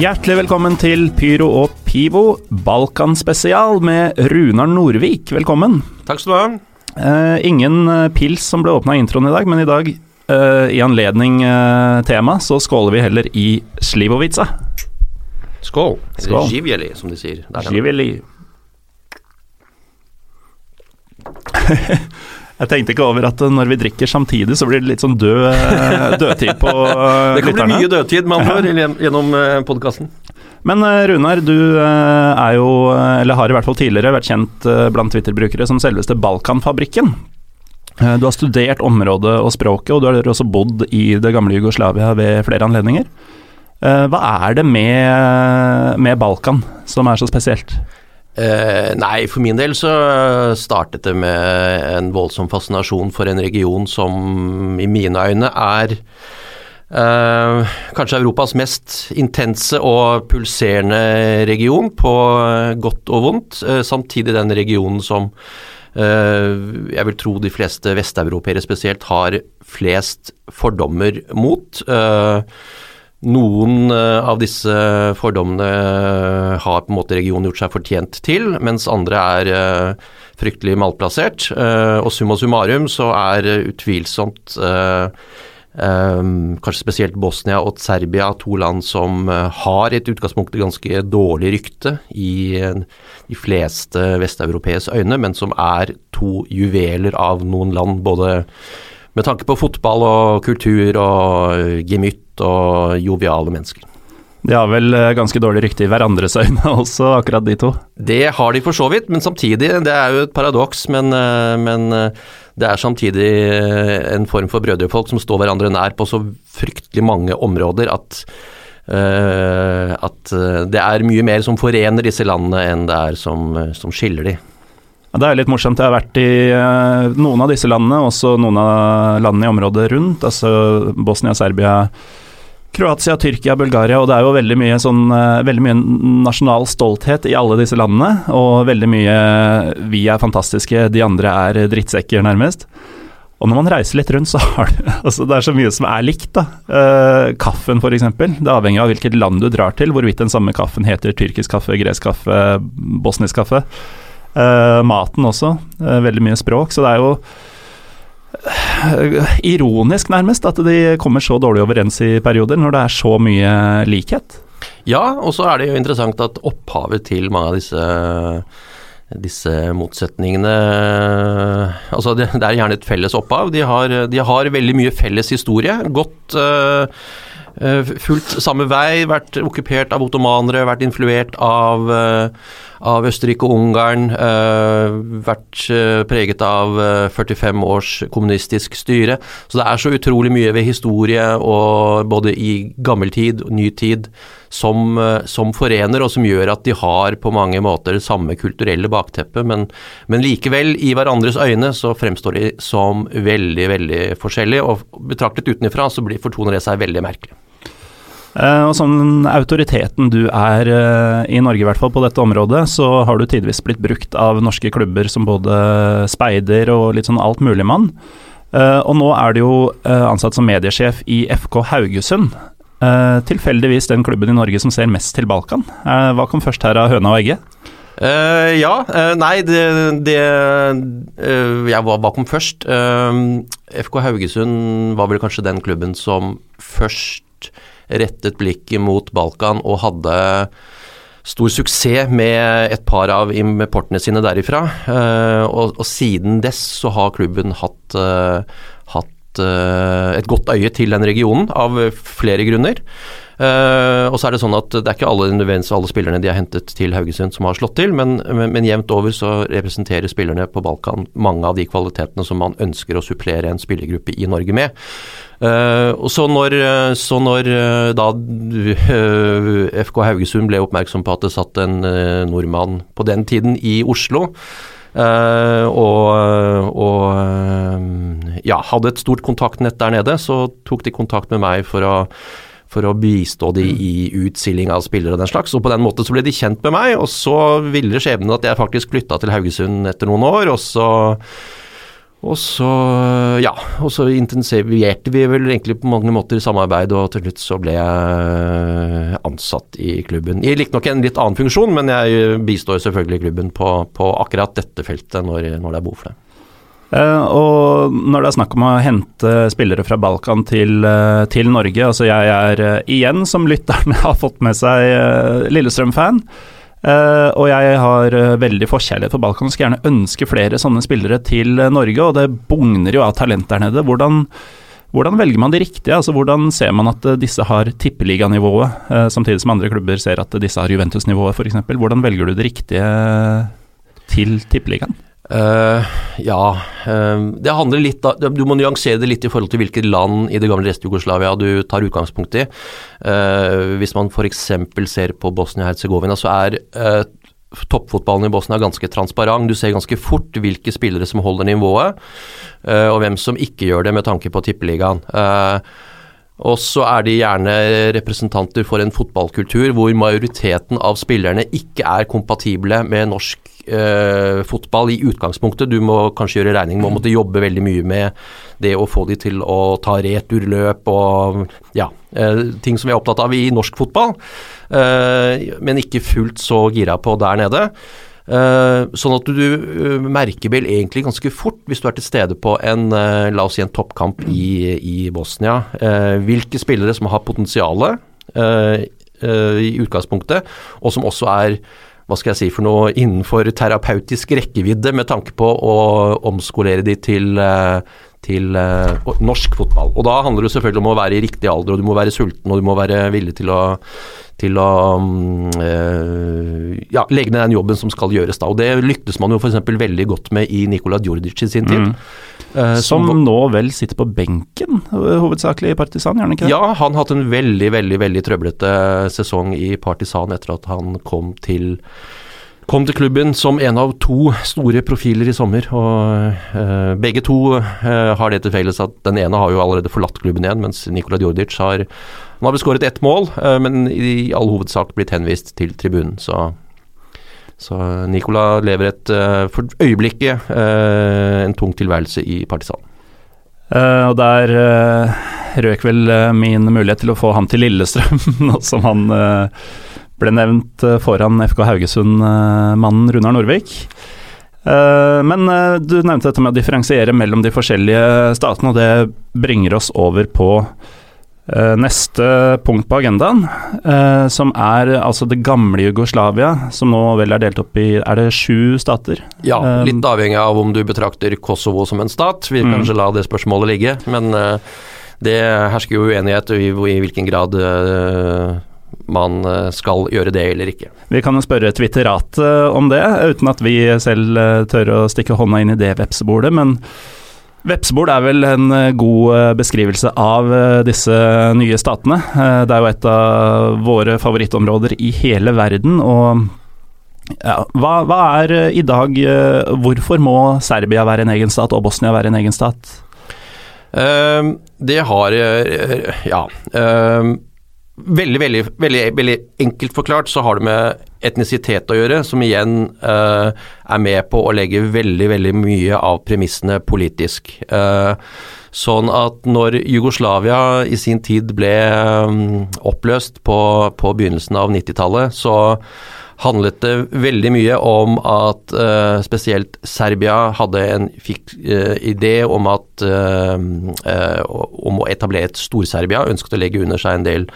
Hjertelig velkommen til Pyro og Pivo, Balkan-spesial med Runar Norvik. Velkommen. Takk skal du ha. Eh, ingen eh, pils som ble åpna i introen i dag, men i dag, eh, i anledning eh, tema, så skåler vi heller i Slivovica. Skål. Skål. Eller Živjeli, som de sier. Živeli. Jeg tenkte ikke over at eh, når vi drikker samtidig, så blir det litt sånn død, eh, dødtid på lytterne. Det kan bli mye dødtid med andre ord gjennom- gjennom podkasten. Men eh, Runar, du eh, er jo, eh, eller har i hvert fall tidligere vært kjent eh, blant Twitter-brukere som selveste Balkanfabrikken. Eh, Du har studert området og språket, og du har også bodd i det gamle Jugoslavia ved flere anledninger. Eh, Hva er det med, med Balkan som er så spesielt? Eh, nei, for min del så startet det med en voldsom fascinasjon for en region som i mine øyne er eh, kanskje Europas mest intense og pulserende region, på godt og vondt. Eh, samtidig den regionen som eh, jeg vil tro de fleste vesteuropeere spesielt har flest fordommer mot. Eh, noen eh, av disse fordommene eh, har på en måte regionen gjort seg fortjent til, mens andre er eh, fryktelig malplassert. Og summa summarum så er utvilsomt kanskje spesielt Bosnia og Serbia to land som har et utgangspunkt ganske dårlig rykte i de fleste vesteuropees øyne, men som er to juveler av noen land, både med tanke på fotball og kultur og eh, gemytt og joviale mennesker. De har vel eh, ganske dårlig rykte i hverandres øyne også, akkurat de to. Det har de for så vidt, men samtidig, det er jo et paradoks, men, eh, men det er samtidig en form for brødrefolk som står hverandre nær på så fryktelig mange områder at uh, at det er mye mer som forener disse landene enn det er som, som skiller de. Det er litt morsomt. Jeg har vært i eh, noen av disse landene, også noen av landene i området rundt. Altså Bosnia, Serbia, Kroatia, Tyrkia, Bulgaria. Og det er jo veldig mye, sånn, eh, veldig mye nasjonal stolthet i alle disse landene. Og veldig mye 'vi er fantastiske, de andre er drittsekker', nærmest. Og når man reiser litt rundt, så har du altså Det er så mye som er likt, da. Eh, kaffen, f.eks. Det avhenger av hvilket land du drar til, hvorvidt den samme kaffen heter tyrkisk kaffe, gresk kaffe, bosnisk kaffe. Eh, maten også. Uh, veldig mye språk. Så det er jo uh, ironisk, nærmest, at de kommer så dårlig overens i perioder, når det er så mye likhet. Ja, og så er det jo interessant at opphavet til mange av disse disse motsetningene Altså, det, det er gjerne et felles opphav. De har, de har veldig mye felles historie. Uh, fulgt samme vei, vært okkupert av ottomanere, vært influert av, eh, av Østerrike og Ungarn, eh, vært eh, preget av eh, 45 års kommunistisk styre. Så det er så utrolig mye ved historie, og både i gammel tid og ny tid, som, eh, som forener, og som gjør at de har på mange måter det samme kulturelle bakteppet, men, men likevel, i hverandres øyne, så fremstår de som veldig, veldig forskjellige, og betraktet utenfra så blir, fortoner det seg veldig merkelig. Eh, og sånn autoriteten du er eh, i Norge, i hvert fall på dette området, så har du tidvis blitt brukt av norske klubber som både speider og litt sånn alt mulig mann. og nå er du jo eh, ansatt som mediesjef i FK Haugesund. Eh, tilfeldigvis den klubben i Norge som ser mest til Balkan. Eh, hva kom først her av høna og egget? Uh, ja, Uh, nei, det, det uh, Jeg var bakom først? Eh, FK Haugesund var vel kanskje den klubben som først rettet blikket mot Balkan og hadde stor suksess med et par av importene sine derifra. Eh, og, og siden dess så har klubben hatt, eh, hatt eh, et godt øye til den regionen, av flere grunner. Uh, og så er det sånn at det er ikke alle, alle spillerne de har hentet til Haugesund som har slått til, men, men, men jevnt over så representerer spillerne på Balkan mange av de kvalitetene som man ønsker å supplere en spillergruppe i Norge med. Uh, og så når, så når da uh, FK Haugesund ble oppmerksom på at det satt en nordmann på den tiden i Oslo, og, og eh, ja, hadde et stort kontaktnett der nede, så tok de kontakt med meg for å for å bistå de i utsilling av spillere og den slags. Og på den måten så ble de kjent med meg, og så ville skjebnen at jeg faktisk flytta til Haugesund etter noen år, og så Og så, ja, og så intensiverte vi vel egentlig på mange måter samarbeid, og til slutt så ble jeg ansatt i klubben. Jeg likte nok en litt annen funksjon, men jeg bistår selvfølgelig klubben på, på akkurat dette feltet når, når, det er behov for det. Uh, og når det er snakk om å hente spillere fra Balkan til, uh, til Norge, altså jeg er uh, igjen, som lytterne har fått med seg, Lillestrøm-fan. Uh, og jeg har uh, veldig forkjærlighet for Balkan og skal gjerne ønske flere sånne spillere til uh, Norge, og det bugner jo av talent der nede. Hvordan, hvordan, velger man de riktige? Altså, hvordan ser man at disse har tippeliganivået, samtidig som andre klubber ser at disse har Juventus-nivået, f.eks.? Hvordan velger du det riktige til tippeligaen? Uh, ja, uh, det handler litt da, Du må nyansere det litt i forhold til hvilket land i det gamle Rest-Jugoslavia du tar utgangspunkt i. Uh, hvis man f.eks. ser på Bosnia-Hercegovina, så er toppfotballen i Bosnia ganske transparent. Du ser ganske fort hvilke spillere som holder nivået, og hvem som ikke gjør det med tanke på tippeligaen. Og så er de gjerne representanter for en fotballkultur hvor majoriteten av spillerne ikke er kompatible med norsk eh, fotball i utgangspunktet. Du må kanskje gjøre regning med å måtte jobbe veldig mye med det å få de til å ta returløp og ja, eh, ting som vi er opptatt av i norsk fotball, eh, men ikke fullt så gira på der nede. Uh, sånn at du uh, merker vel egentlig ganske fort, hvis du er til stede på en uh, la oss si en toppkamp i, i Bosnia, hvilke spillere som har potensialet i utgangspunktet, og som også er hva skal jeg si for noe, innenfor terapeutisk rekkevidde med tanke på å omskolere de til, eh, til uh, norsk fotball. Og da handler det selvfølgelig om å være i riktig alder, og du må være sulten, og du må være villig til å, til å um, uh, ja, legge ned den jobben som skal gjøres da. Og det lyktes man jo f.eks. veldig godt med i Nikola Djordic i sin tid. Mm. Uh, som, som, nå vel sitter på benken, hovedsakelig i Partisan, gjør han ikke det? Ja, han hatt en veldig, veldig, veldig trøblete sesong i Partisan etter at han kom til kom til klubben som en av to store profiler i sommer. og eh, Begge to eh, har det til felles at den ene har jo allerede forlatt klubben igjen, mens Nikola Djordic har han har beskåret ett mål, eh, men i all hovedsak blitt henvist til tribunen. Så, så Nikola lever et for øyeblikket en tung tilværelse i Partisan. og der røk vel min mulighet til å få han til Lillestrøm, nå som han ble nevnt eh, foran FK Haugesund-mannen Runar Norvik. Eh, men eh, du nevnte dette med å differensiere mellom de forskjellige statene, og det bringer oss over på neste punkt på agendaen, som er altså det gamle Jugoslavia, som nå vel er delt opp i Er det sju stater? Ja, litt avhengig av om du betrakter Kosovo som en stat. Vi kan mm. kanskje la det spørsmålet ligge, men det hersker jo uenighet i, i hvilken grad man eh, skal gjøre det eller ikke. Vi kan jo spørre Twitteratet om det, uten at vi selv eh, tør å stikke hånda inn i det vepsebordet. Men vepsebord er vel en eh, god beskrivelse av disse nye statene. Det er jo et av våre favorittområder i hele verden. og ja, hva, hva er i dag Hvorfor må Serbia være en egen stat og Bosnia være en egen stat? Uh, det har Ja. Uh, Veldig, veldig, veldig, veldig, enkelt forklart så har det med etnisitet å gjøre, som igjen uh, er med på å legge veldig, veldig mye av premissene politisk. Uh, sånn at når Jugoslavia i sin tid ble um, oppløst på, på begynnelsen av 90-tallet, så handlet det veldig mye om at uh, spesielt Serbia hadde en fikk uh, idé om at uh, om å etablere et Stor-Serbia, ønsket å legge under seg en del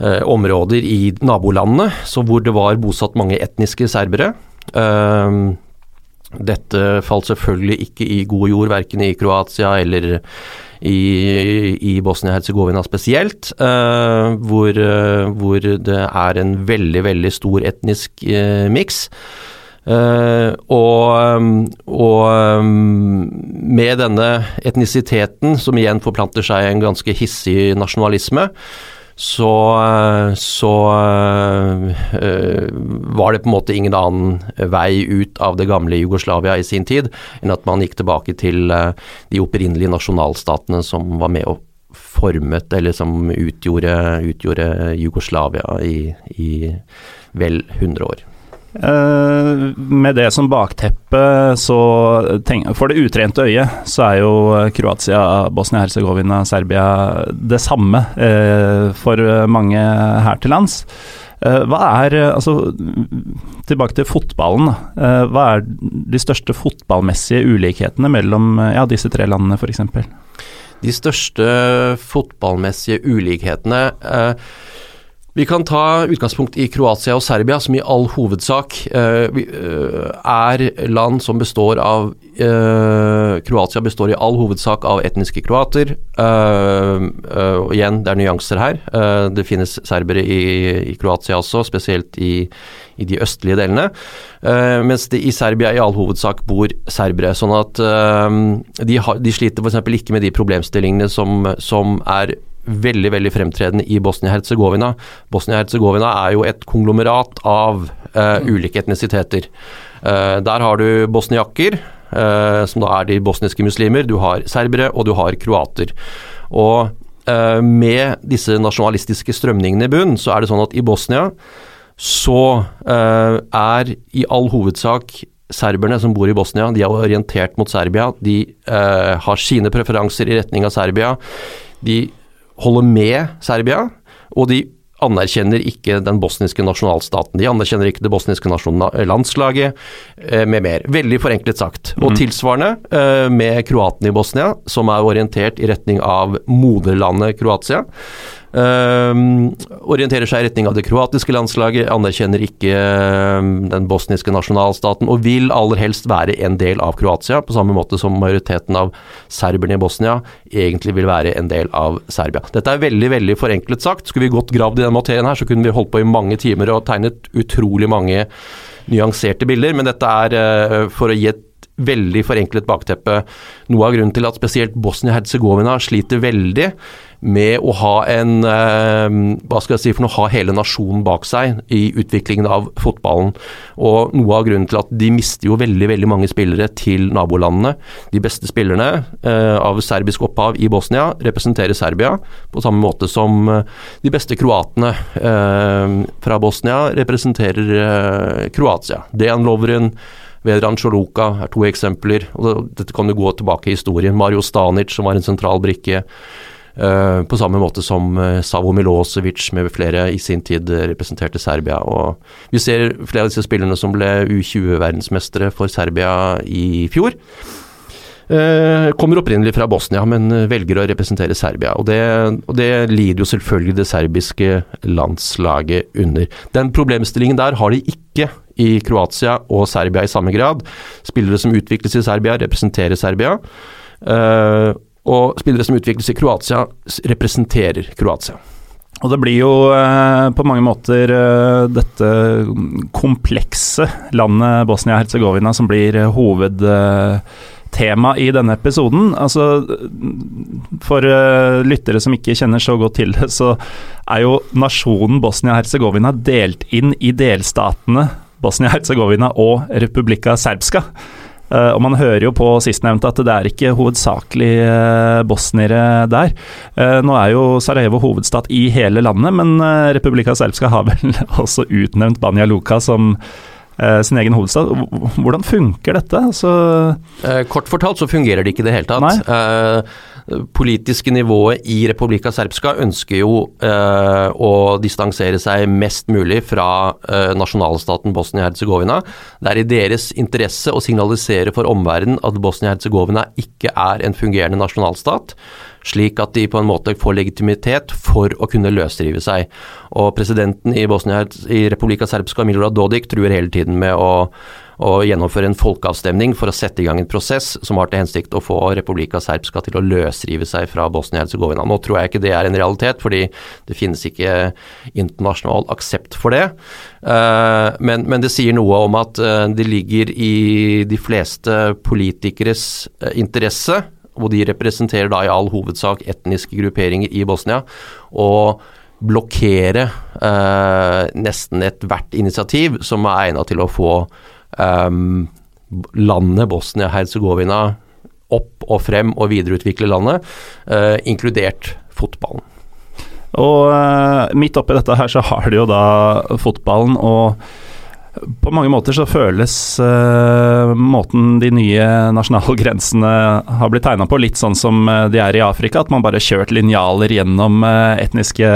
områder i nabolandene så hvor det var bosatt mange etniske serbere. dette falt selvfølgelig ikke i god jord, verken i Kroatia eller i, i Bosnia-Hercegovina spesielt, uh, hvor, uh, hvor, det er en veldig, veldig stor etnisk uh, miks. Uh, og, og med denne etnisiteten, som igjen forplanter seg en ganske hissig nasjonalisme, så, så øh, var det på en måte ingen annen vei ut av det gamle Jugoslavia i sin tid enn at man gikk tilbake til øh, de opprinnelige nasjonalstatene som var med og formet, eller som utgjorde, utgjorde Jugoslavia i, i vel 100 år. Eh, med det som bakteppe, så tenk, For det utrente øyet, så er jo Kroatia, Bosnia-Hercegovina, Serbia det samme eh, for mange her til lands. Eh, hva er Altså, tilbake til fotballen. Hva er de største fotballmessige ulikhetene mellom ja, disse tre landene, f.eks.? De største fotballmessige ulikhetene eh, vi kan ta utgangspunkt i Kroatia og Serbia, som i all hovedsak uh, er land som består av uh, Kroatia består i all hovedsak av etniske kroater. Uh, igjen, det er nyanser her. det finnes serbere i, i, Kroatia også, spesielt i, i de østlige delene. mens det i Serbia i all hovedsak bor serbere. Sånn at de, har, de sliter f.eks. ikke med de problemstillingene som, som er veldig veldig fremtredende i Bosnia-Hercegovina. Bosnia-Hercegovina er jo et konglomerat av uh, ulike etnisiteter. Uh, der har du bosniakker, uh, som da er de bosniske muslimer. Du har serbere, og du har kroater. Og med disse nasjonalistiske strømningene i bunn, så er det sånn at i Bosnia så er i all hovedsak serberne som bor i Bosnia, de er orientert mot Serbia. De har sine preferanser i retning av Serbia. De holder med Serbia, og de anerkjenner ikke den bosniske nasjonalstaten. De anerkjenner ikke det bosniske landslaget, eh, med mer. Veldig forenklet sagt. Og mm. tilsvarende eh, med kroatene i Bosnia, som er orientert i retning av moderlandet Kroatia. Uh, orienterer seg i retning av det kroatiske landslaget, anerkjenner ikke uh, den bosniske nasjonalstaten og vil aller helst være en del av Kroatia, på samme måte som majoriteten av serberne i Bosnia egentlig vil være en del av Serbia. Dette er veldig veldig forenklet sagt. Skulle vi gått gravd i den materien her, så kunne vi holdt på i mange timer og tegnet utrolig mange nyanserte bilder, men dette er uh, for å gi et veldig forenklet bakteppe. Noe av grunnen til at spesielt Bosnia-Hercegovina sliter veldig med å ha en eh, Hva skal jeg si for noe, ha hele nasjonen bak seg i utviklingen av fotballen. Og noe av grunnen til at de mister jo veldig veldig mange spillere til nabolandene. De beste spillerne eh, av serbisk opphav i Bosnia representerer Serbia, på samme måte som eh, de beste kroatene fra Bosnia representerer Kroatia. Dejan Lovren Vedran Sjoluka er to eksempler. og Dette kan jo gå tilbake i historien. Mario Stanic, som var en sentral brikke. Uh, på samme måte som uh, Savo Milosevic med flere i sin tid uh, representerte Serbia. og Vi ser flere av disse spillerne som ble U20-verdensmestere for Serbia i fjor. kommer opprinnelig fra Bosnia, men velger å representere Serbia. Og det, og det lider jo selvfølgelig det serbiske landslaget under. Den problemstillingen der har de ikke i Kroatia og Serbia i samme grad. Spillere som utvikles i Serbia, representerer Serbia. Uh, og spillere som utvikles i Kroatia, representerer Kroatia. Og det blir jo eh, på mange måter eh, dette komplekse landet Bosnia-Hercegovina som blir eh, hovedtema i denne episoden. Altså, for eh, lyttere som ikke kjenner så godt til det, så er jo nasjonen Bosnia-Hercegovina delt inn i delstatene Bosnia-Hercegovina og Republika Serbska. Uh, og Man hører jo på sistnevnte at det er ikke hovedsakelig uh, bosniere der. Uh, nå er jo Sarajevo hovedstad i hele landet, men Republika Serbska har vel også utnevnt Banja Luka som sin egen hovedstad. Hvordan funker dette? Altså kort fortalt så fungerer det ikke i det hele tatt politiske nivået i Republika Serbska ønsker jo eh, å distansere seg mest mulig fra eh, nasjonalstaten Bosnia-Hercegovina. Det er i deres interesse å signalisere for omverdenen at Bosnia-Hercegovina ikke er en fungerende nasjonalstat, slik at de på en måte får legitimitet for å kunne løsrive seg. Og presidenten i, i Republika Serbska, Milorad Dodik, truer hele tiden med å å gjennomføre en folkeavstemning for å sette i gang en prosess som har til hensikt å få Republika Serbska til å løsrive seg fra Bosnia-Hercegovina. Nå tror jeg ikke det er en realitet, fordi det finnes ikke internasjonal aksept for det. Eh, men, men det sier noe om at eh, det ligger i de fleste politikeres eh, interesse, og de representerer da i all hovedsak etniske grupperinger i Bosnia. og blokkere nesten ethvert initiativ som er egnet til å få um, landet Bosnia-Hercegovina opp og frem og videreutvikle landet, uh, inkludert fotballen. Og uh, midt oppi dette her så har de jo da fotballen, og på mange måter så føles uh, måten de nye nasjonale grensene har blitt tegna på, litt sånn som de er i Afrika. At man bare har kjørt linjaler gjennom uh, etniske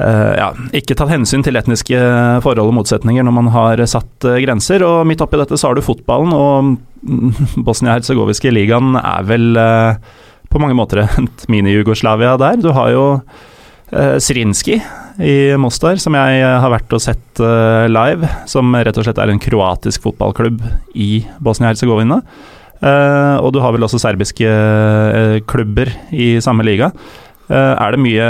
uh, Ja, ikke tatt hensyn til etniske forhold og motsetninger når man har satt grenser. Og midt oppi dette så har du fotballen, og Bosnia-Hercegoviske ligaen er vel på mange måter et mini-Jugoslavia der. Du har jo uh, Srinski i Mostar, som jeg eh, har vært og sett uh, live. Som rett og slett er en kroatisk fotballklubb i Bosnia-Hercegovina. Uh, og du har vel også serbiske klubber i samme liga. Er det mye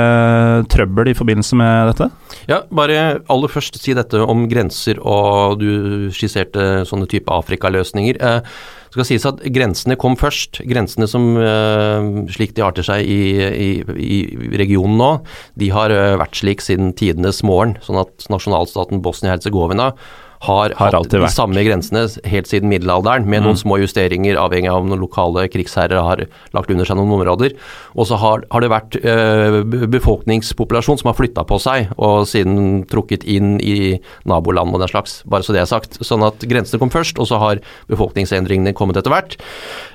trøbbel i forbindelse med dette? Ja, bare aller først si dette om grenser, og du skisserte sånne type Afrikaløsninger. Det skal sies at grensene kom først. Grensene som slik de arter seg i, i, i regionen nå, de har vært slik siden tidenes morgen. Sånn at nasjonalstaten Bosnia-Hercegovina har, har hatt de samme grensene helt siden middelalderen, med mm. noen små justeringer avhengig av om noen lokale krigsherrer har lagt under seg noen områder. Og så har, har, det vært øh, befolkningspopulasjon som har flytta på seg, og siden trukket inn i naboland og den slags, bare så det er sagt. Sånn at grensene kom først, og så har befolkningsendringene kommet etter hvert.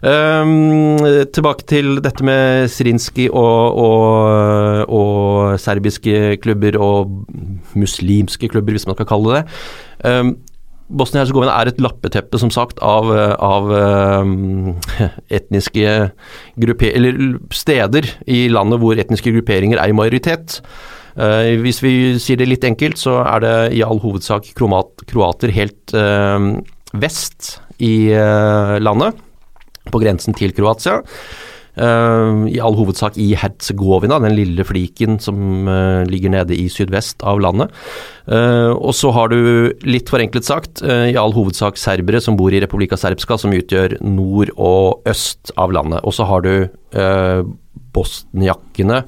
Um, tilbake til dette med Srinski og, og, og serbiske klubber og muslimske klubber, hvis man skal kalle det det. Um, Bosnia-Hercegovina er et lappeteppe, som sagt, av, av um, etniske grupper, eller steder i landet hvor etniske grupperinger er i majoritet. Uh, hvis vi sier det litt enkelt, så er det i all hovedsak kroat, kroater helt uh, vest i uh, landet, på grensen til Kroatia. Uh, I all hovedsak i Herzegovina, den lille fliken som uh, ligger nede i sydvest av landet. Uh, og så har du, litt forenklet sagt, i all hovedsak serbere som bor i Republika Serbska, som utgjør nord og øst av landet. Og så har du bosniakene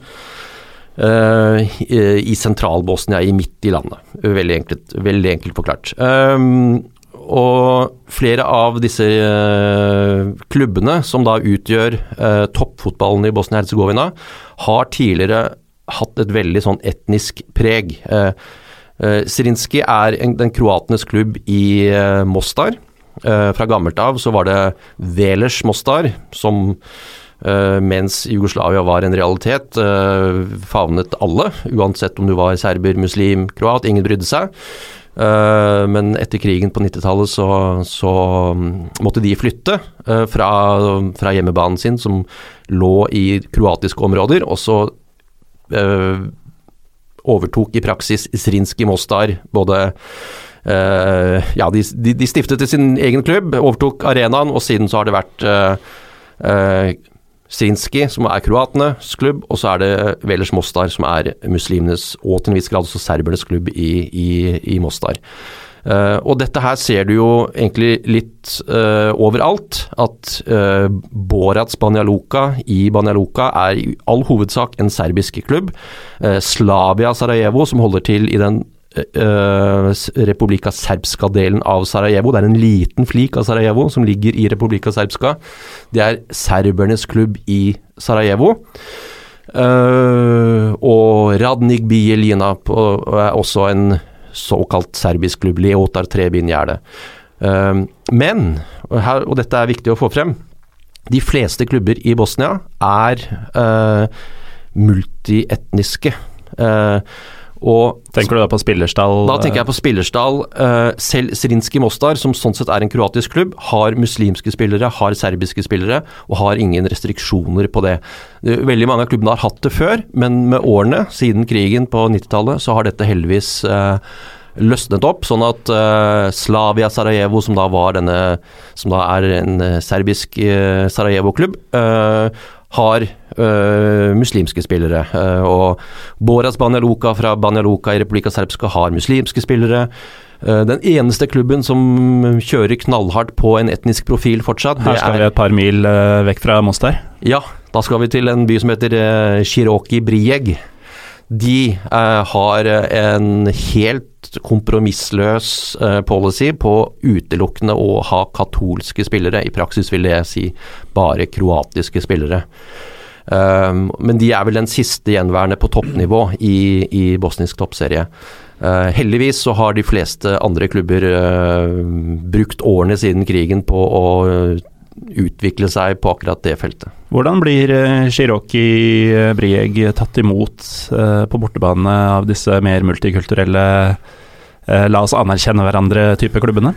i sentral-Bosnia, i midt i landet. Veldig enkelt, veldig enkelt forklart. Um, og flere av disse uh, klubbene, som da utgjør uh, toppfotballen i Bosnia-Hercegovina, har tidligere hatt et veldig sånn etnisk preg. Srinski Zrinski er den kroatenes klubb i Mostar. fra gammelt av så var det Velers Mostar, som mens Jugoslavia var en realitet, favnet alle, uansett om du var serber, muslim, kroat. Ingen brydde seg. Uh, men etter krigen på 90-tallet så, så, mm, måtte de flytte uh, fra, fra, hjemmebanen sin, som lå i kroatiske områder, og så uh, overtok i praksis Zrinski Mostar både Ja, de, de, de, stiftet sin egen klubb, overtok arenaen, og siden så har det vært Srinski, som er kroatenes klubb, og så er det Velers Mostar, som er muslimenes og til en viss grad også serbernes klubb i, i, i Mostar. Uh, og dette her ser du jo egentlig litt uh, overalt, at uh, Borats Banjaluka i Banjaluka er i all hovedsak en serbisk klubb. Slavia Sarajevo, som holder til i den uh, Republika Serbska-delen av Sarajevo. Det er en liten flik av Sarajevo som ligger i Republika Serbska. Det er serbernes klubb i Sarajevo. Uh, og Radnik Bielina er også en såkalt serbisk klubb. Leotar Trebingjerde. Uh, men, og, her, og dette er viktig å få frem, de fleste klubber i Bosnia er uh, multietniske. Uh, og, tenker du da på spillerstall? Da tenker jeg på spillerstall. Uh, selv Srinski Mostar, som sånn sett er en kroatisk klubb, har muslimske spillere, har serbiske spillere, og har ingen restriksjoner på det. Veldig mange av klubbene har hatt det før, men med årene, siden krigen på 90-tallet, så har dette heldigvis uh, løsnet opp, sånn at uh, Slavia Sarajevo, som da var denne Som da er en serbisk Sarajevo-klubb, har øh, muslimske spillere. Øh, og Boras Banjaluka fra Banjaluka i Republika Serbska har muslimske spillere. Uh, den eneste klubben som kjører knallhardt på en etnisk profil fortsatt Her skal vi et par mil vekk fra Mostar? Ja, da skal vi til en by som heter Shiroki Brieg. De har en helt kompromissløs policy på utelukkende å ha katolske spillere. I praksis vil det si bare kroatiske spillere. Men de er vel den siste gjenværende på toppnivå i, i bosnisk toppserie. Uh, heldigvis så har de fleste andre klubber uh, brukt årene siden krigen på å utvikle seg på akkurat det feltet. Hvordan blir Shiroki Brieg tatt imot på bortebane av disse mer multikulturelle, la oss anerkjenne hverandre-type klubbene?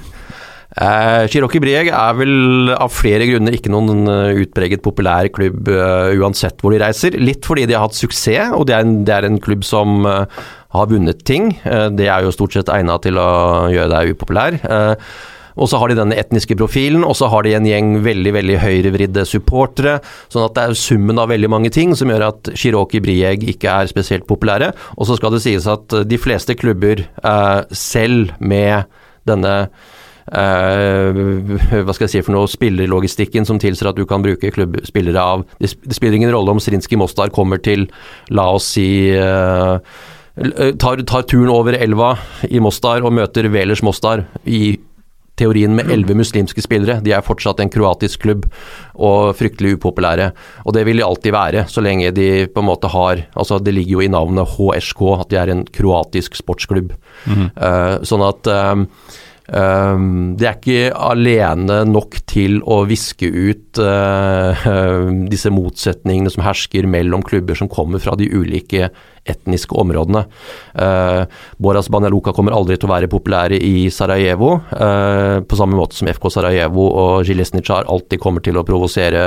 Eh, Shiroki Brieg er vel av flere grunner ikke noen eh, utpreget populær klubb uh, uansett hvor de reiser. Litt fordi de har hatt suksess, og det er en, det er en klubb som uh, har vunnet ting. Uh, det er jo stort sett egna til å gjøre deg upopulær. Og så har de denne etniske profilen, og så har de en gjeng veldig veldig høyrevridde supportere. Sånn at det er summen av veldig mange ting som gjør at Chiroki Brieg ikke er spesielt populære. Og så skal det sies at de fleste klubber, selv med denne Uh, hva skal jeg si for noe, spillerlogistikken som tilsier at du kan bruke klubbspillere av Det, spiller ingen rolle om Srinski Mostar kommer til, la oss si uh, tar, tar, turen over elva i Mostar og møter Velers Mostar i teorien med elleve muslimske spillere. De er fortsatt en kroatisk klubb og fryktelig upopulære. Og det vil de alltid være, så lenge de på en måte har Altså, det ligger jo i navnet HSK at de er en kroatisk sportsklubb. Mm. Uh, sånn at Um, det er ikke alene nok til å viske ut uh, disse motsetningene som hersker mellom klubber som kommer fra de ulike etniske områdene. Uh, Boras Banjaluka kommer aldri til å være populære i Sarajevo, uh, på samme måte som FK Sarajevo og Zjilesnitsjar alltid kommer til å provosere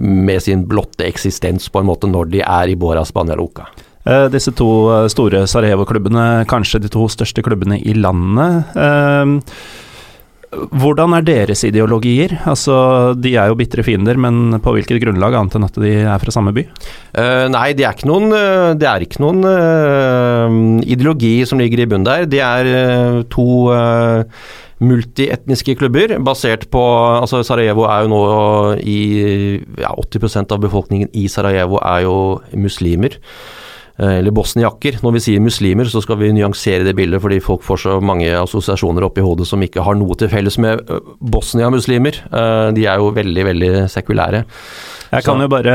med sin blotte eksistens på en måte når de er i Boras Banjaluka. Eh, disse to eh, store Sarajevo-klubbene, kanskje de to største klubbene i landet. Eh, hvordan er deres ideologier? Altså, De er jo bitre fiender, men på hvilket grunnlag, annet enn at de er fra samme by? Uh, nei, det er ikke noen, det er ikke noen uh, ideologi som ligger i bunnen der. Det er uh, to multietniske klubber basert på altså Sarajevo er jo nå i ja, 80% av befolkningen i Sarajevo er jo muslimer. Eh, eller bosniakker. Når vi sier muslimer, så skal vi nyansere det bildet, fordi folk får så mange assosiasjoner oppi hodet som ikke har noe til felles med eh, Bosnia-muslimer. Eh, de er jo veldig, veldig sekulære. Jeg kan så. jo bare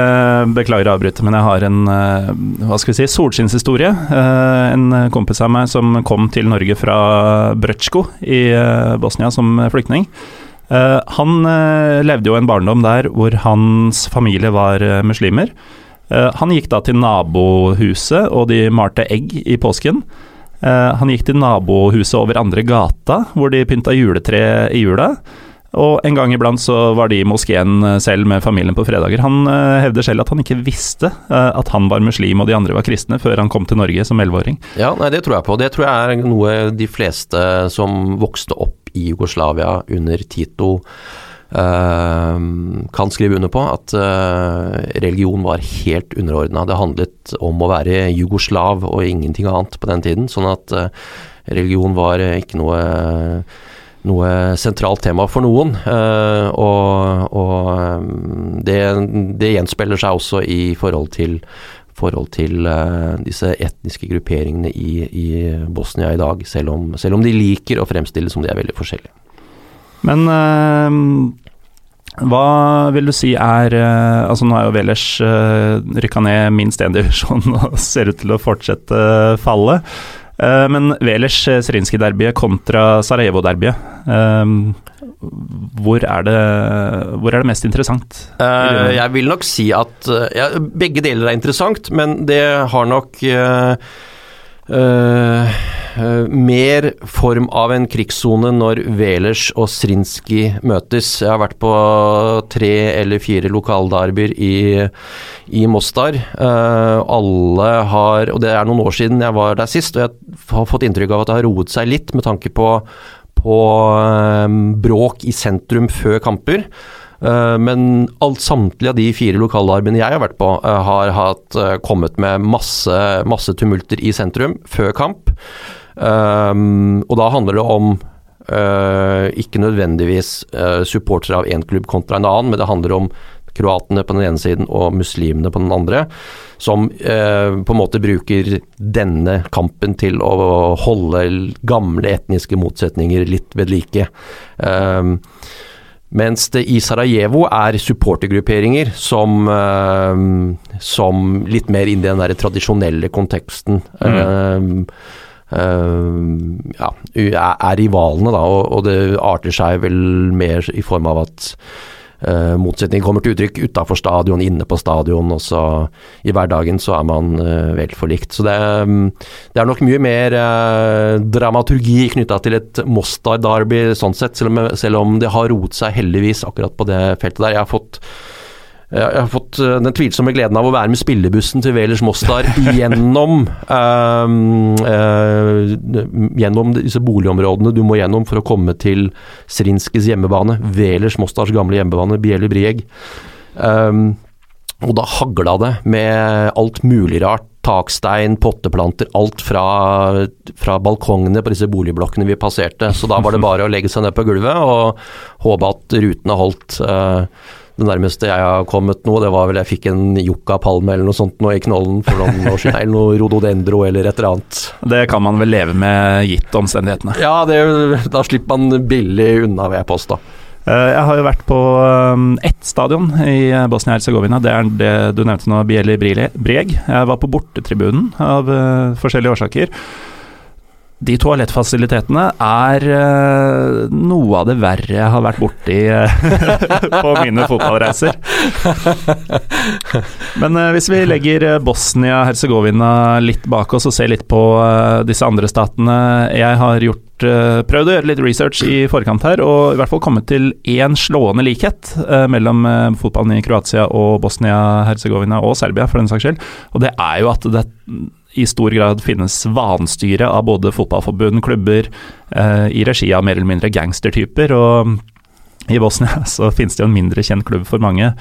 beklage å avbryte, men jeg har en hva skal vi si, solskinnshistorie. En kompis av meg som kom til Norge fra Brøtsjko i Bosnia som flyktning. Han levde jo en barndom der hvor hans familie var muslimer. Eh, han gikk da til nabohuset, og de malte egg i påsken. Eh, han gikk til nabohuset over andre gata, hvor de pynta juletre i jula. Og en gang iblant så var de i moskeen eh, selv med familien på fredager. Han hevder selv at han ikke visste at han var muslim og de andre var kristne, før han kom til Norge som elleveåring. Ja, nei, det tror jeg på. Det tror jeg er noe de fleste som vokste opp i Jugoslavia under Tito kan skrive under på at uh, religion var helt underordna. Det handlet om å være jugoslav og ingenting annet på den tiden. Sånn at uh, religion var ikke noe, noe sentralt tema for noen. og, og det, det, gjenspeiler seg også i forhold til, forhold til disse etniske grupperingene i, i Bosnia i dag, selv om, selv om, de liker å fremstille som de er veldig forskjellige. Men hva vil du si er uh, Altså nå er jo Velers uh, rykka ned minst én divisjon og ser ut til å fortsette uh, fallet. Uh, men Velers Srinski-derbyet kontra Sarajevo-derbyet, hvor, er det, hvor er det mest interessant? jeg vil nok si at ja, begge deler er interessant, men det har nok Uh, uh, mer form av en krigssone når Velers og Srinski møtes. Jeg har vært på tre eller fire lokalderbyer i, i Mostar. Uh, alle har Og det er noen år siden jeg var der sist, og jeg har fått inntrykk av at det har roet seg litt med tanke på, på bråk i sentrum før kamper. Eh, men alt, samtlige av de fire lokalderbyene jeg har vært på, eh, har hatt, eh, kommet med masse, masse tumulter i sentrum før kamp. og da handler det om Uh, ikke nødvendigvis uh, supportere av én klubb kontra en annen, men det handler om kroatene på den ene siden og muslimene på den andre, som uh, på en måte bruker denne kampen til å holde gamle etniske motsetninger litt ved like. Uh, mens det i Sarajevo er supportergrupperinger som, uh, som litt mer inn i den der tradisjonelle konteksten. Mm. Uh, ja, er rivalene, da, og det arter seg vel mer i form av at Uh, motsetning kommer til uttrykk utafor stadion, inne på stadion. og så I hverdagen så er man uh, vel forlikt. Så det, um, det, er nok mye mer uh, dramaturgi knytta til et Mostar-derby sånn sett, selv om, selv om, det har roet seg heldigvis akkurat på det feltet der. Jeg har fått jeg har fått eh, den tvilsomme gleden av å være med spillebussen til Velers Mostar gjennom um, uh, Gjennom disse boligområdene du må gjennom for å komme til Srinskis hjemmebane. Velers Mostars gamle hjemmebane, Bieli Brieg. Um, og da hagla det med alt mulig rart. Takstein, potteplanter, alt fra, fra, balkongene på disse boligblokkene vi passerte. Så da var det bare å legge seg ned på gulvet og håpe at rutene holdt. Uh, det nærmeste jeg har kommet nå, det var vel jeg fikk en yuccapalme eller noe sånt nå i knollen for noen år siden. Eller noe rododendro eller et eller annet. Det kan man vel leve med gitt omstendighetene? Ja, det, da slipper man billig unna, vil jeg påstå. Eh, jeg har jo vært på um, ett stadion i Bosnia-Hercegovina. Det er det du nevnte nå, Bieli Breg. Jeg var på bortetribunen av uh, forskjellige årsaker. De toalettfasilitetene er uh, noe av det verre jeg har vært borti uh, på mine fotballreiser. Men uh, hvis vi legger Bosnia-Hercegovina litt bak oss og ser litt på disse andre statene Jeg har gjort, prøvd å gjøre litt research i forkant her, og i hvert fall kommet til én slående likhet mellom fotballen i Kroatia og Bosnia-Hercegovina, og Serbia for den saks skyld. Og det er jo at det i stor grad finnes vanstyre av både fotballforbund, klubber, eh, i regi av mer eller mindre gangstertyper. Og i Bosnia så finnes det jo en mindre kjent klubb for mange,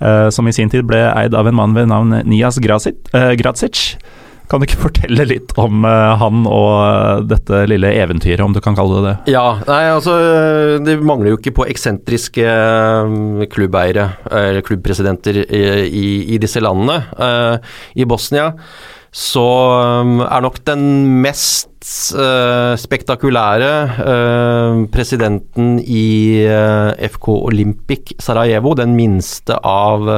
eh, som i sin tid ble eid av en mann ved navn Nias Gracic. Eh, Gracic. Kan du ikke fortelle litt om uh, han og uh, dette lille eventyret, om du kan kalle det det? Ja, nei altså Det mangler jo ikke på eksentriske uh, klubbeiere, eller klubbpresidenter, i, i, i, disse landene. I Bosnia så um, er nok den mest uh, spektakulære uh, presidenten i uh, FK Olympic Sarajevo, den minste av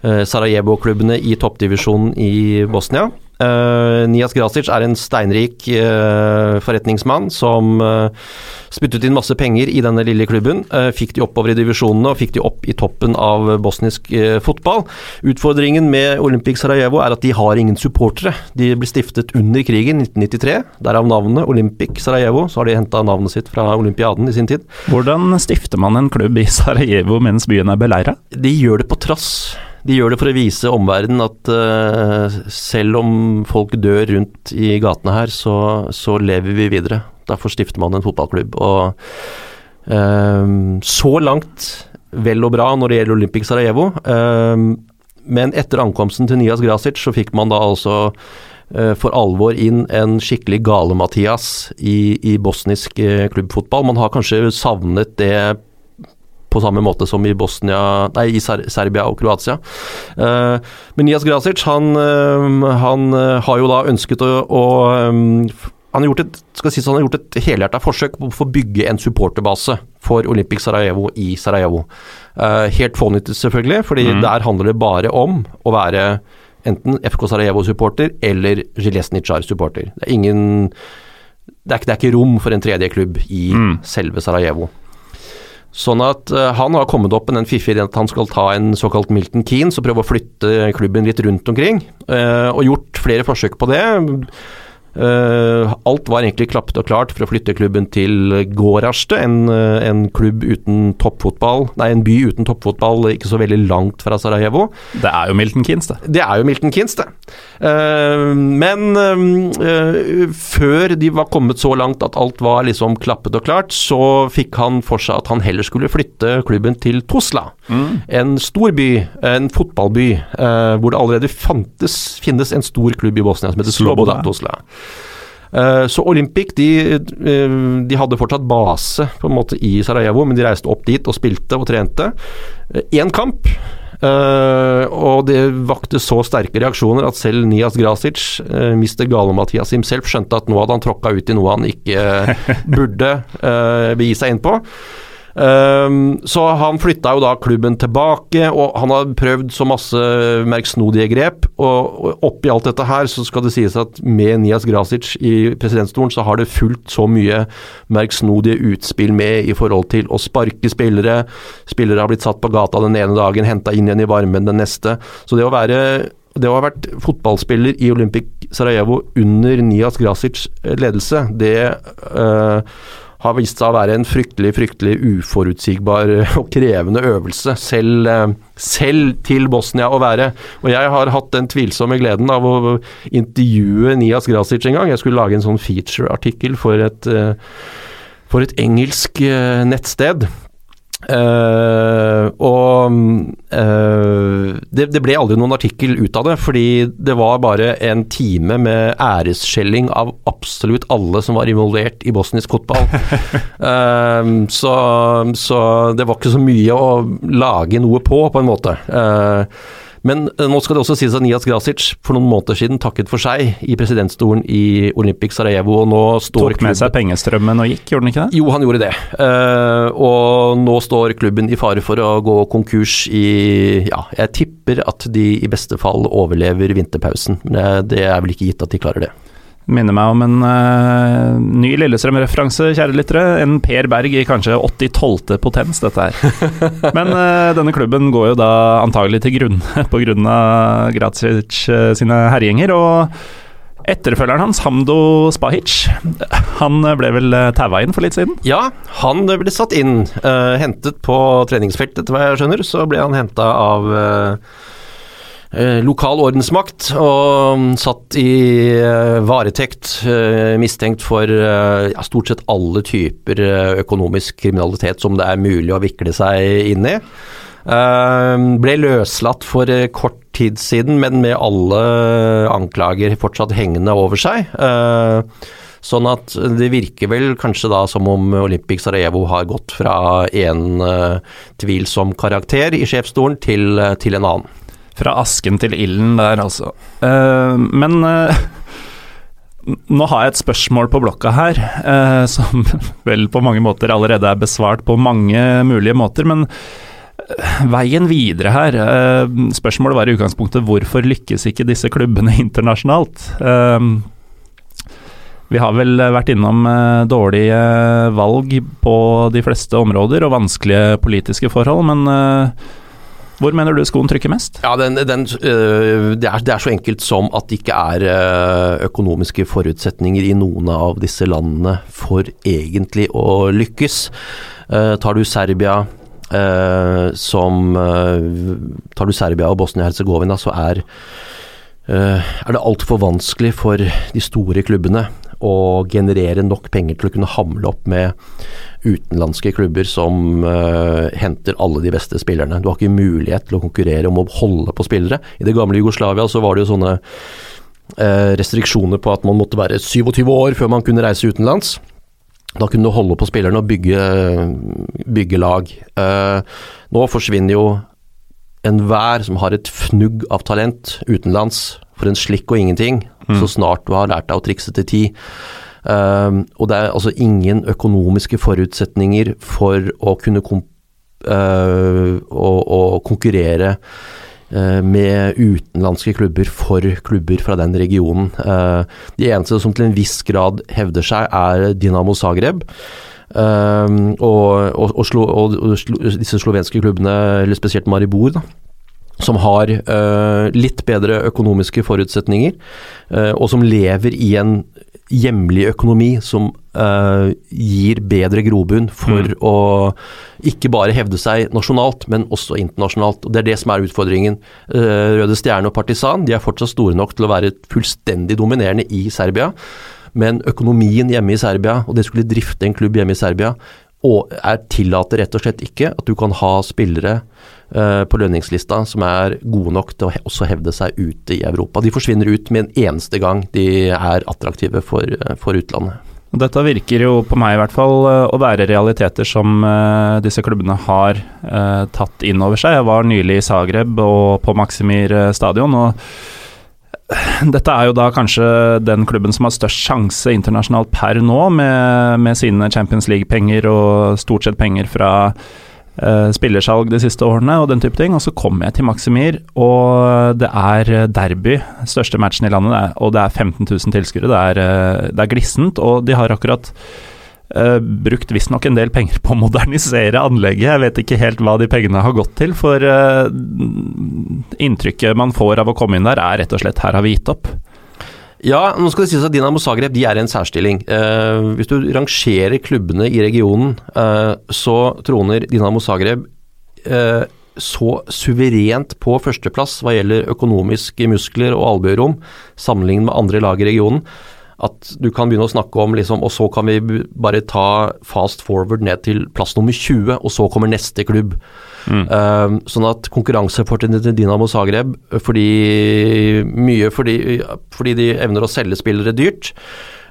Sarajevo-klubbene i toppdivisjonen i Bosnia. Uh, Nias Grasic er en steinrik uh, forretningsmann som uh, spyttet inn masse penger i denne lille klubben. fikk de oppover i divisjonene og fikk de opp i toppen av bosnisk fotball. Utfordringen med Olympic Sarajevo er at de har ingen supportere. De ble stiftet under krigen, 1993. Derav navnet Olympic Sarajevo. Så har de henta navnet sitt fra olympiaden i sin tid. Hvordan stifter man en klubb i Sarajevo mens byen er beleira? De gjør det på trass. De gjør det for å vise omverdenen at uh, selv om folk dør rundt i gatene her, så, så, lever vi videre. Derfor stifter man en fotballklubb. Og uh, så langt vel og bra når det gjelder Olympic Sarajevo. Uh, men etter ankomsten til Nias Grasic så fikk man da altså for alvor inn en skikkelig gale-Mathias i, i, bosnisk klubbfotball. Man har kanskje savnet det på samme måte som i Bosnia, nei, i Serbia og Kroatia. Uh, men Nias Grasic han, uh, han uh, har jo da ønsket å, å han har gjort et, skal si, han har gjort et helhjerta forsøk på å få bygge en supporterbase for Olympic Sarajevo i Sarajevo. helt fånyttet, selvfølgelig, fordi mm. der handler det bare om å være enten FK Sarajevo-supporter eller Zilesnicar-supporter. Det det det er, ikke rom for en tredje klubb i mm. selve Sarajevo. Sånn at uh, han har kommet opp med den fiffige ideen at han skal ta en såkalt Milton Keanes og prøve å flytte klubben litt rundt omkring. Uh, og gjort flere forsøk på det. Uh, alt var egentlig klappet og klart for å flytte klubben til Gåraste, en, uh, en, klubb uten toppfotball Nei, en by uten toppfotball ikke så veldig langt fra Sarajevo. Det er jo Milton Keynes, det. Det er jo Milton Keynes, det. Uh, men før de var kommet så langt at alt var liksom klappet og klart, så fikk han for seg at han heller skulle flytte klubben til Tosla. Mm. En stor by, en fotballby, hvor det allerede fantes, finnes en stor klubb i Bosnia som heter Sloboda Tosla. Eh, så Olympic de, eh, de, hadde fortsatt base på en måte i Sarajevo, men de reiste opp dit og spilte og trente. Én eh, kamp, og det vakte så sterke reaksjoner at selv Nias Grasic, uh, Mr. Gale-Mathias himself, skjønte at nå hadde han tråkka ut i noe han ikke burde begi seg inn på. Um, så han flytta jo da klubben tilbake, og han har prøvd så masse merksnodige grep. Og, oppi alt dette her så skal det sies at med Nias Grasic i presidentstolen, så har det fulgt så mye merksnodige utspill med i forhold til å sparke spillere. Spillere har blitt satt på gata den ene dagen, henta inn igjen i varmen den neste. Så det å være det å ha vært fotballspiller i Olympic Sarajevo under Nias Grasic ledelse, det uh, har vist seg å være en fryktelig, fryktelig uforutsigbar og krevende øvelse, selv, eh, selv, til Bosnia å være. Og jeg har hatt den tvilsomme gleden av å intervjue Nias Grasic en gang. Jeg skulle lage en sånn feature-artikkel for, eh, for et engelsk eh, nettsted. Uh, og uh, det, det, ble aldri noen artikkel ut av det, fordi det var bare en time med æresskjelling av absolutt alle som var involvert i bosnisk fotball. uh, så, så, det var ikke så mye å lage noe på, på en måte. Uh, men eh, nå skal det også sies at Nias Grasic for noen måneder siden takket for seg i presidentstolen i Olympic Sarajevo. og nå står Tok med seg pengestrømmen og gikk, gjorde han ikke det? Jo, han gjorde det. Uh, og nå står klubben i fare for å gå konkurs i Ja, jeg tipper at de i beste fall overlever vinterpausen. Men det er vel ikke gitt at de klarer det. Minner meg om en uh, ny Lillestrøm-referanse, kjære lyttere. En Per Berg i kanskje 80-12. potens, dette her. Men uh, denne klubben går jo da antagelig til grunne pga. Gracic uh, sine herjinger. Og etterfølgeren hans, Hamdo Spahic, han ble vel taua inn for litt siden? Ja, han ble satt inn. hentet på treningsfeltet, etter hva jeg skjønner. Så ble han henta av lokal ordensmakt, og satt i eh, varetekt, eh, mistenkt for ja, stort sett alle typer økonomisk kriminalitet som det er mulig å vikle seg inn i. Ble løslatt for kort tid siden, men med alle anklager fortsatt hengende over seg. Sånn at det virker vel kanskje da som om Olympic Sarajevo har gått fra en tvilsom karakter i sjefsstolen til, til en annen. Fra asken til ilden der, altså. Uh, men uh, nå har jeg et spørsmål på blokka her, uh, som vel på mange måter allerede er besvart på mange mulige måter. Men veien videre her Spørsmålet var i utgangspunktet hvorfor lykkes ikke disse klubbene internasjonalt? Vi har vel vært innom dårlige valg på de fleste områder og vanskelige politiske forhold, men hvor mener du skoen trykker mest? Ja, den, den, øh, det, er, det, er, så enkelt som at det ikke er øh, økonomiske forutsetninger i noen av disse landene for egentlig å lykkes. Uh, tar du Serbia uh, som uh, Tar du Serbia og Bosnia-Hercegovina, så er, er det altfor vanskelig for de store klubbene å generere nok penger til å kunne hamle opp med utenlandske klubber som uh, henter alle de beste spillerne. Du har ikke mulighet til å konkurrere om å holde på spillere. I det gamle Jugoslavia så var det jo sånne uh, restriksjoner på at man måtte være 27 år før man kunne reise utenlands. Da kunne du holde på spillerne og bygge, bygge lag. Uh, nå forsvinner jo enhver som har et fnugg av talent utenlands, for en slikk og ingenting, mm. så snart du har lært deg å trikse til ti. Um, og det er altså ingen økonomiske forutsetninger for å kunne komp uh, å, å konkurrere uh, med utenlandske klubber for klubber fra den regionen. Uh, de eneste som til en viss grad hevder seg, er Dinamo Zagreb. Um, og, og, og, slo, og, disse slovenske klubbene, eller spesielt Maribor, da, som har uh, litt bedre økonomiske forutsetninger, uh, og som lever i en hjemlig økonomi som uh, gir bedre grobunn for mm. å ikke bare hevde seg nasjonalt, men også internasjonalt. og Det er det som er utfordringen. Røde Stjerne og Partisan de er fortsatt store nok til å være fullstendig dominerende i Serbia. Men økonomien hjemme i Serbia, og det skulle drifte en klubb hjemme i Serbia, og er tillater rett og slett ikke at du kan ha spillere uh, på lønningslista som er gode nok til å også hevde seg ute i Europa. De forsvinner ut med en eneste gang de er attraktive for, uh, for utlandet. Dette virker jo på meg i hvert fall eh, å være realiteter som disse klubbene har tatt inn over seg. Jeg var nylig i Zagreb og på Maximir stadion. og dette er jo da kanskje den klubben som har størst sjanse internasjonalt per nå, med, med sine Champions League-penger og stort sett penger fra uh, spillersalg de siste årene og den type ting. Og så kommer jeg til Maximir, og det er derby, største matchen i landet, og det er 15 000 tilskuere. Det, uh, det er glissent, og de har akkurat Uh, brukt visstnok en del penger på å modernisere anlegget. Jeg vet ikke helt hva de pengene har gått til, for uh, inntrykket man får av å komme inn der, er rett og slett her har vi gitt opp. Ja, nå skal det sies at Dinamo Zagreb de er i en særstilling. Uh, hvis du rangerer klubbene i regionen, så troner Dinamo Zagreb så suverent på førsteplass hva gjelder økonomiske muskler og albuerom, sammenlignet med andre lag i regionen at du kan begynne å snakke om liksom, Og så kan vi bare ta fast forward ned til plass nummer 20, og så kommer neste klubb. Mm. Uh, sånn at konkurransefortrinnet til Dinamo Zagreb, fordi mye fordi, fordi de evner å selge spillere dyrt,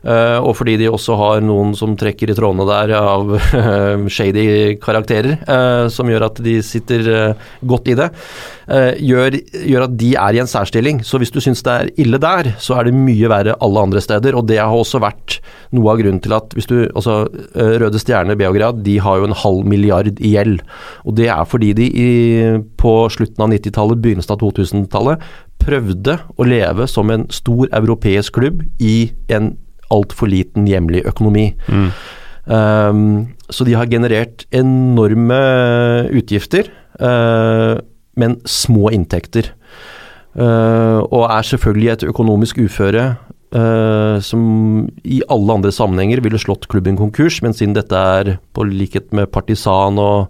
og fordi de også har noen som trekker i trådene der av shady karakterer, uh, som gjør at de sitter godt i det, gjør, gjør, at de er i en særstilling. Så hvis du syns det er ille der, så er det mye verre alle andre steder. Og det har også vært noe av grunnen til at hvis du Altså, Røde Stjerne Beograd, de har jo en halv milliard i gjeld. Og det er fordi de i, på slutten av 90-tallet, begynnelsen av 2000-tallet, prøvde å leve som en stor europeisk klubb i en altfor liten hjemlig økonomi. Mm. Um, så de har generert enorme utgifter, uh, men små inntekter. Uh, og er selvfølgelig et økonomisk uføre uh, som i alle andre sammenhenger ville slått klubben konkurs, men siden dette er på likhet med Partisan og,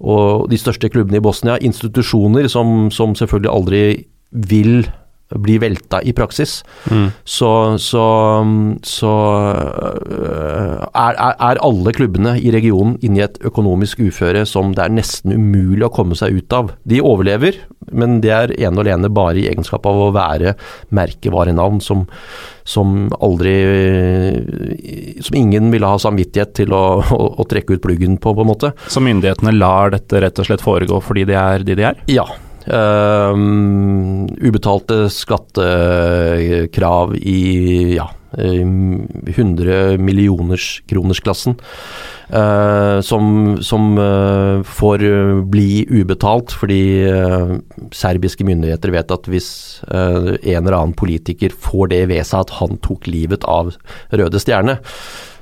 og de største klubbene i Bosnia, institusjoner som, som selvfølgelig aldri vil blir velta i praksis, mm. så, så, så øh, er, er, alle klubbene i regionen inne i et økonomisk uføre som det er nesten umulig å komme seg ut av. De overlever, men det er ene og alene bare i egenskap av å være merkevarenavn som, som aldri Som ingen ville ha samvittighet til å, å, å trekke ut pluggen på, på en måte. Så myndighetene lar dette rett og slett foregå fordi de er de de er? Ja. Uh, ubetalte skattekrav i ja, 100 millioners kronersklassen. Uh, som, som uh, får bli ubetalt fordi uh, serbiske myndigheter vet at hvis en eller annen politiker får det ved seg at han tok livet av Røde Stjerne,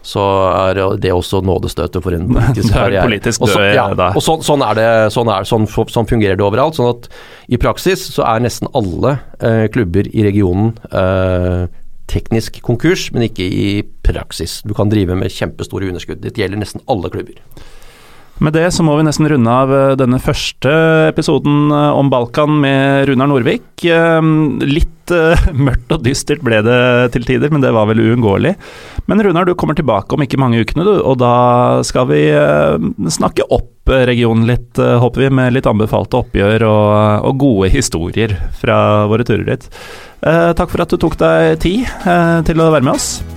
så er det også nådestøtet for en politisk karriere. Politisk og, så, ja, og så, sånn, er det, sånn, er, sånn, sånn, fungerer det overalt. sånn at I praksis så er nesten alle eh, klubber i regionen eh, teknisk konkurs, men ikke i praksis. Du kan drive med kjempestore underskudd. Det gjelder nesten alle klubber. Med det så må vi nesten runde av eh, denne første episoden eh, om Balkan med Runar Norvik. Eh, litt mørkt og dystert ble det til tider, men det var vel uunngåelig. Men Runar, du kommer tilbake om ikke mange ukene, du, og da skal vi snakke opp regionen litt, håper vi, med litt anbefalte oppgjør og, og gode historier fra våre turer dit. Takk for at du tok deg tid til å være med oss.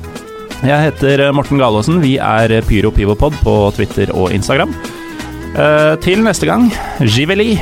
Jeg heter Morten Galaasen. Vi er Pyro Pivopod på Twitter og Instagram. Uh, til neste gang, Giveli.